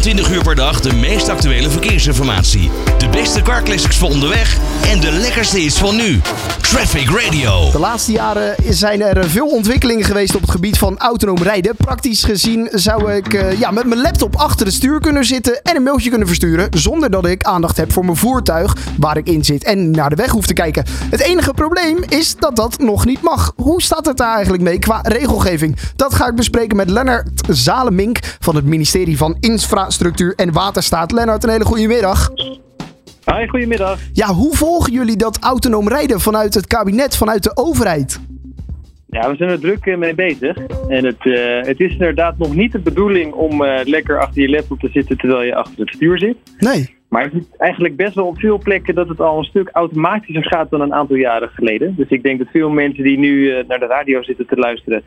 24 uur per dag de meest actuele verkeersinformatie. De beste carclassics voor onderweg en de lekkerste hits van nu. Traffic Radio. De laatste jaren zijn er veel ontwikkelingen geweest op het gebied van autonoom rijden. Praktisch gezien zou ik uh, ja, met mijn laptop achter het stuur kunnen zitten en een mailtje kunnen versturen. Zonder dat ik aandacht heb voor mijn voertuig waar ik in zit en naar de weg hoef te kijken. Het enige probleem is dat dat nog niet mag. Hoe staat het daar eigenlijk mee qua regelgeving? Dat ga ik bespreken met Lennart Zalemink van het ministerie van Infrastructuur en Waterstaat. Lennart, een hele goede middag. Hoi, goedemiddag. Ja, hoe volgen jullie dat autonoom rijden vanuit het kabinet, vanuit de overheid? Ja, we zijn er druk eh, mee bezig. En het, uh, het is inderdaad nog niet de bedoeling om uh, lekker achter je laptop te zitten terwijl je achter het stuur zit. Nee. Maar je ziet eigenlijk best wel op veel plekken dat het al een stuk automatischer gaat dan een aantal jaren geleden. Dus ik denk dat veel mensen die nu uh, naar de radio zitten te luisteren,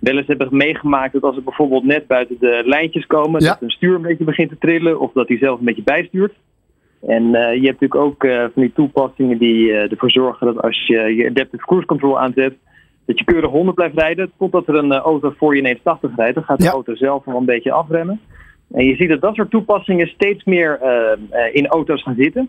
wel eens hebben meegemaakt dat als ze bijvoorbeeld net buiten de lijntjes komen, Ja. dat een stuur een beetje begint te trillen of dat hij zelf een beetje bijstuurt. En uh, je hebt natuurlijk ook uh, van die toepassingen die uh, ervoor zorgen dat als je je adaptive cruise control aanzet, dat je keurig 100 blijft rijden totdat er een auto voor je ineens 80 rijdt. Dan gaat de Ja. auto zelf wel een beetje afremmen. En je ziet dat dat soort toepassingen steeds meer in auto's gaan zitten.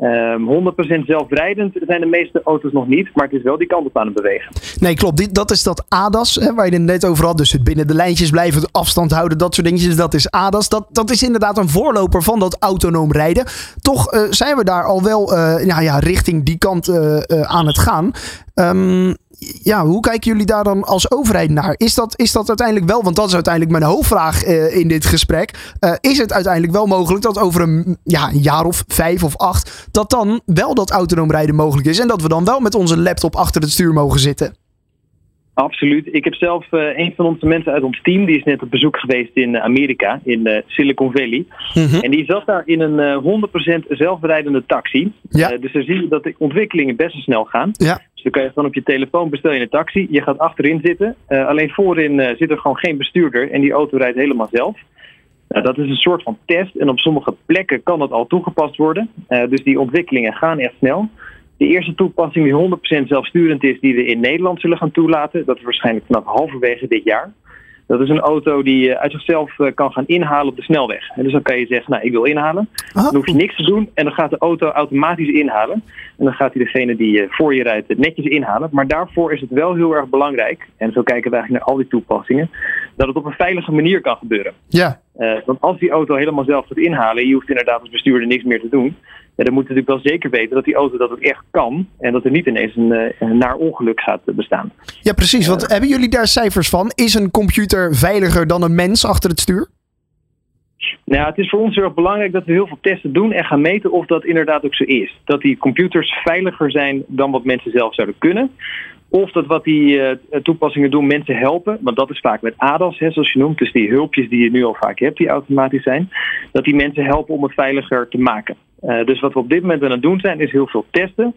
Um, 100% zelfrijdend zijn de meeste auto's nog niet, maar het is wel die kant op aan het bewegen. Nee, klopt. Dit, dat is dat ADAS, hè, waar je het net over had. Dus het binnen de lijntjes blijven, afstand houden, dat soort dingetjes. Dat is ADAS. Dat, dat is inderdaad een voorloper van dat autonoom rijden. Toch uh, zijn we daar al wel uh, ja, richting die kant uh, aan het gaan. Um, ja, hoe kijken jullie daar dan als overheid naar? Is dat, is dat uiteindelijk wel, want dat is uiteindelijk mijn hoofdvraag uh, in dit gesprek. Uh, is het uiteindelijk wel mogelijk dat over een, ja, een jaar of vijf of acht, dat dan wel dat autonoom rijden mogelijk is en dat we dan wel met onze laptop achter het stuur mogen zitten? Absoluut. Ik heb zelf uh, een van onze mensen uit ons team, die is net op bezoek geweest in Amerika, in uh, Silicon Valley. Mhm. Mm -hmm. En die zat daar in een uh, 100% zelfrijdende taxi. Ja. dus dan zie je dat de ontwikkelingen best wel snel gaan. Ja. Dus dan kan je gewoon op je telefoon bestel je een taxi. Je gaat achterin zitten. Alleen voorin zit er gewoon geen bestuurder. En die auto rijdt helemaal zelf. Nou, dat is een soort van test. En op sommige plekken kan dat al toegepast worden. Dus die ontwikkelingen gaan echt snel. De eerste toepassing die 100% zelfsturend is, die we in Nederland zullen gaan toelaten. Dat is waarschijnlijk vanaf halverwege dit jaar. Dat is een auto die uit zichzelf kan gaan inhalen op de snelweg. En dus dan kan je zeggen, nou ik wil inhalen. Oh. Dan hoef je niks te doen en dan gaat de auto automatisch inhalen. En dan gaat hij degene die voor je rijdt netjes inhalen. Maar daarvoor is het wel heel erg belangrijk, en zo kijken we eigenlijk naar al die toepassingen, dat het op een veilige manier kan gebeuren. Ja. Uh, want als die auto helemaal zelf gaat inhalen, je hoeft inderdaad als bestuurder niks meer te doen. Ja, dan moet je natuurlijk wel zeker weten dat die auto dat ook echt kan. En dat er niet ineens een, een naar ongeluk gaat bestaan. Ja, precies. Want uh, hebben jullie daar cijfers van? Is een computer veiliger dan een mens achter het stuur? Nou, het is voor ons heel erg belangrijk dat we heel veel testen doen en gaan meten of dat inderdaad ook zo is. Dat die computers veiliger zijn dan wat mensen zelf zouden kunnen. Of dat wat die uh, toepassingen doen mensen helpen, want dat is vaak met ADAS, hè, zoals je noemt, dus die hulpjes die je nu al vaak hebt, die automatisch zijn, dat die mensen helpen om het veiliger te maken. Uh, dus wat we op dit moment aan het doen zijn, is heel veel testen.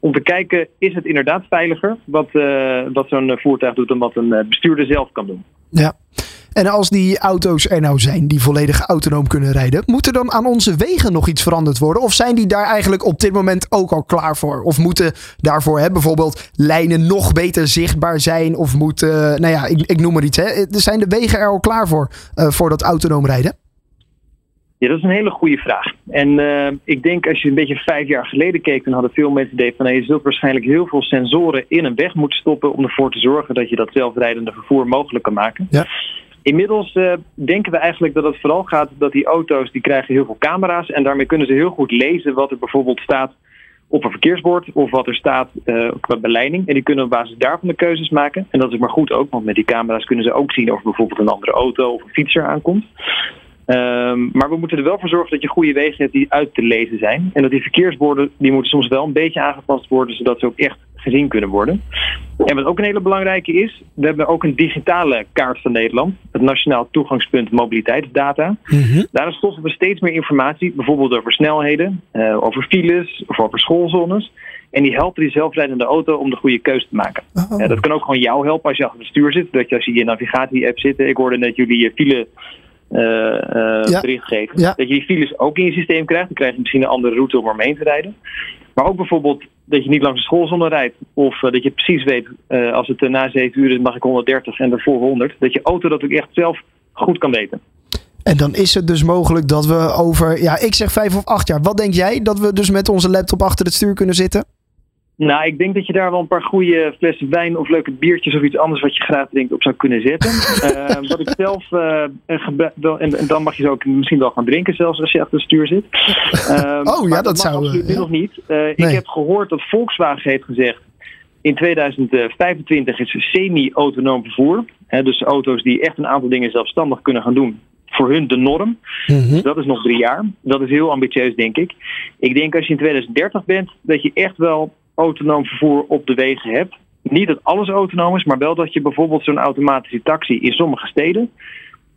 Om te kijken, is het inderdaad veiliger wat, uh, wat zo'n voertuig doet dan wat een bestuurder zelf kan doen. Ja. En als die auto's er nou zijn die volledig autonoom kunnen rijden, moet er dan aan onze wegen nog iets veranderd worden? Of zijn die daar eigenlijk op dit moment ook al klaar voor? Of moeten daarvoor hè, bijvoorbeeld lijnen nog beter zichtbaar zijn? Of moeten, uh, nou ja, ik, ik, noem maar iets. Hè. Zijn de wegen er al klaar voor, uh, voor dat autonoom rijden? Ja, dat is een hele goede vraag. En uh, ik denk als je een beetje vijf jaar geleden keek, dan hadden veel mensen idee van nou, je zult waarschijnlijk heel veel sensoren in een weg moeten stoppen om ervoor te zorgen dat je dat zelfrijdende vervoer mogelijk kan maken. Ja. Inmiddels uh, denken we eigenlijk dat het vooral gaat dat die auto's die krijgen heel veel camera's en daarmee kunnen ze heel goed lezen wat er bijvoorbeeld staat op een verkeersbord of wat er staat uh, qua beleiding. En die kunnen op basis daarvan de keuzes maken. En dat is maar goed ook, want met die camera's kunnen ze ook zien of bijvoorbeeld een andere auto of een fietser aankomt. Um, maar we moeten er wel voor zorgen dat je goede wegen hebt die uit te lezen zijn. En dat die verkeersborden, die moeten soms wel een beetje aangepast worden, zodat ze ook echt gezien kunnen worden. En wat ook een hele belangrijke is, we hebben ook een digitale kaart van Nederland. Het Nationaal Toegangspunt Mobiliteitsdata. Mm-hmm. Daarin stoppen we steeds meer informatie, bijvoorbeeld over snelheden, uh, over files of over schoolzones. En die helpen die zelfrijdende auto om de goede keuze te maken. Oh. Ja, dat kan ook gewoon jou helpen als je achter het stuur zit. Dat je als je je navigatie-app zit. Ik hoorde net jullie je file Ja. bericht geven. Ja. Dat je die files ook in je systeem krijgt. Dan krijg je misschien een andere route om eromheen te rijden. Maar ook bijvoorbeeld dat je niet langs de schoolzone rijdt. Of uh, dat je precies weet, als het na 7 uur is, mag ik 130 en daarvoor 100. Dat je auto dat ook echt zelf goed kan weten. En dan is het dus mogelijk dat we over, ja, ik zeg vijf of acht jaar. Wat denk jij dat we dus met onze laptop achter het stuur kunnen zitten? Nou, ik denk dat je daar wel een paar goede flessen wijn of leuke biertjes of iets anders wat je graag drinkt op zou kunnen zetten. uh, wat ik zelf, uh, en, en, dan mag je ze ook misschien wel gaan drinken zelfs als je achter het stuur zit. Uh, oh ja, dat, dat zou... Absoluut ja. nog niet. Nee. Ik heb gehoord dat Volkswagen heeft gezegd, in 2025 is semi-autonoom vervoer. Hè, dus auto's die echt een aantal dingen zelfstandig kunnen gaan doen voor hun de norm. Mm -hmm. Dat is nog drie jaar. Dat is heel ambitieus, denk ik. Ik denk als je in 2030 bent, dat je echt wel autonoom vervoer op de wegen hebt. Niet dat alles autonoom is, maar wel dat je bijvoorbeeld zo'n automatische taxi in sommige steden.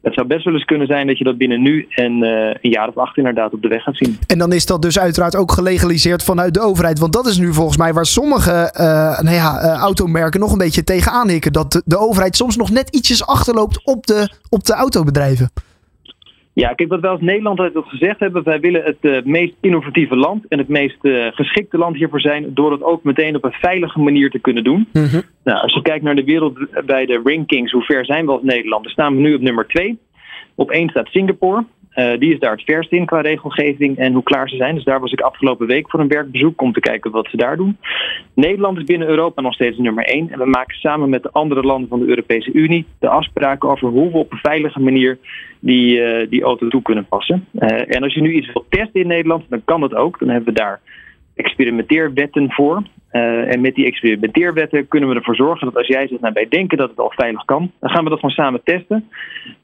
Het zou best wel eens kunnen zijn dat je dat binnen nu en uh, een jaar of acht inderdaad op de weg gaat zien. En dan is dat dus uiteraard ook gelegaliseerd vanuit de overheid. Want dat is nu volgens mij waar sommige uh, nou ja, uh, automerken nog een beetje tegenaan hikken. Dat de, de, overheid soms nog net ietsjes achterloopt op de, op de autobedrijven. Ja, kijk, wat wij als Nederland altijd gezegd hebben, wij willen het uh, meest innovatieve land en het meest uh, geschikte land hiervoor zijn, door het ook meteen op een veilige manier te kunnen doen. Mm -hmm. Nou, als je kijkt naar de wereld bij de rankings, hoe ver zijn we als Nederland? Dan staan we nu op nummer 2. Op 1 staat Singapore. Uh, die is daar het verst in qua regelgeving en hoe klaar ze zijn. Dus daar was ik afgelopen week voor een werkbezoek om te kijken wat ze daar doen. Nederland is binnen Europa nog steeds nummer 1. En we maken samen met de andere landen van de Europese Unie de afspraken over hoe we op een veilige manier die, uh, die auto toe kunnen passen. Uh, en als je nu iets wilt testen in Nederland, dan kan dat ook. Dan hebben we daar experimenteerwetten voor. Uh, en met die experimenteerwetten kunnen we ervoor zorgen dat als jij zegt, nou wij denken dat het al veilig kan, dan gaan we dat gewoon samen testen.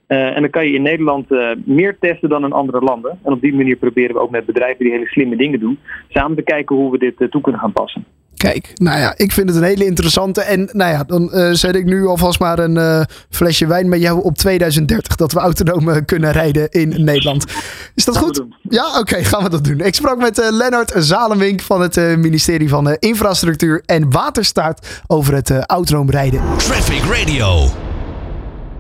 Uh, en dan kan je in Nederland uh, meer testen dan in andere landen. En op die manier proberen we ook met bedrijven die hele slimme dingen doen, samen te kijken hoe we dit toe kunnen gaan passen. Kijk, nou ja, ik vind het een hele interessante. En nou ja, dan uh, zet ik nu alvast maar een uh, flesje wijn met jou op 2030. Dat we autonoom kunnen rijden in Nederland. Is dat goed? Ja, oké, okay, gaan we dat doen. Ik sprak met uh, Lennart Zalenwink van het ministerie van Infrastructuur en Waterstaat over het autonoom rijden. Traffic Radio.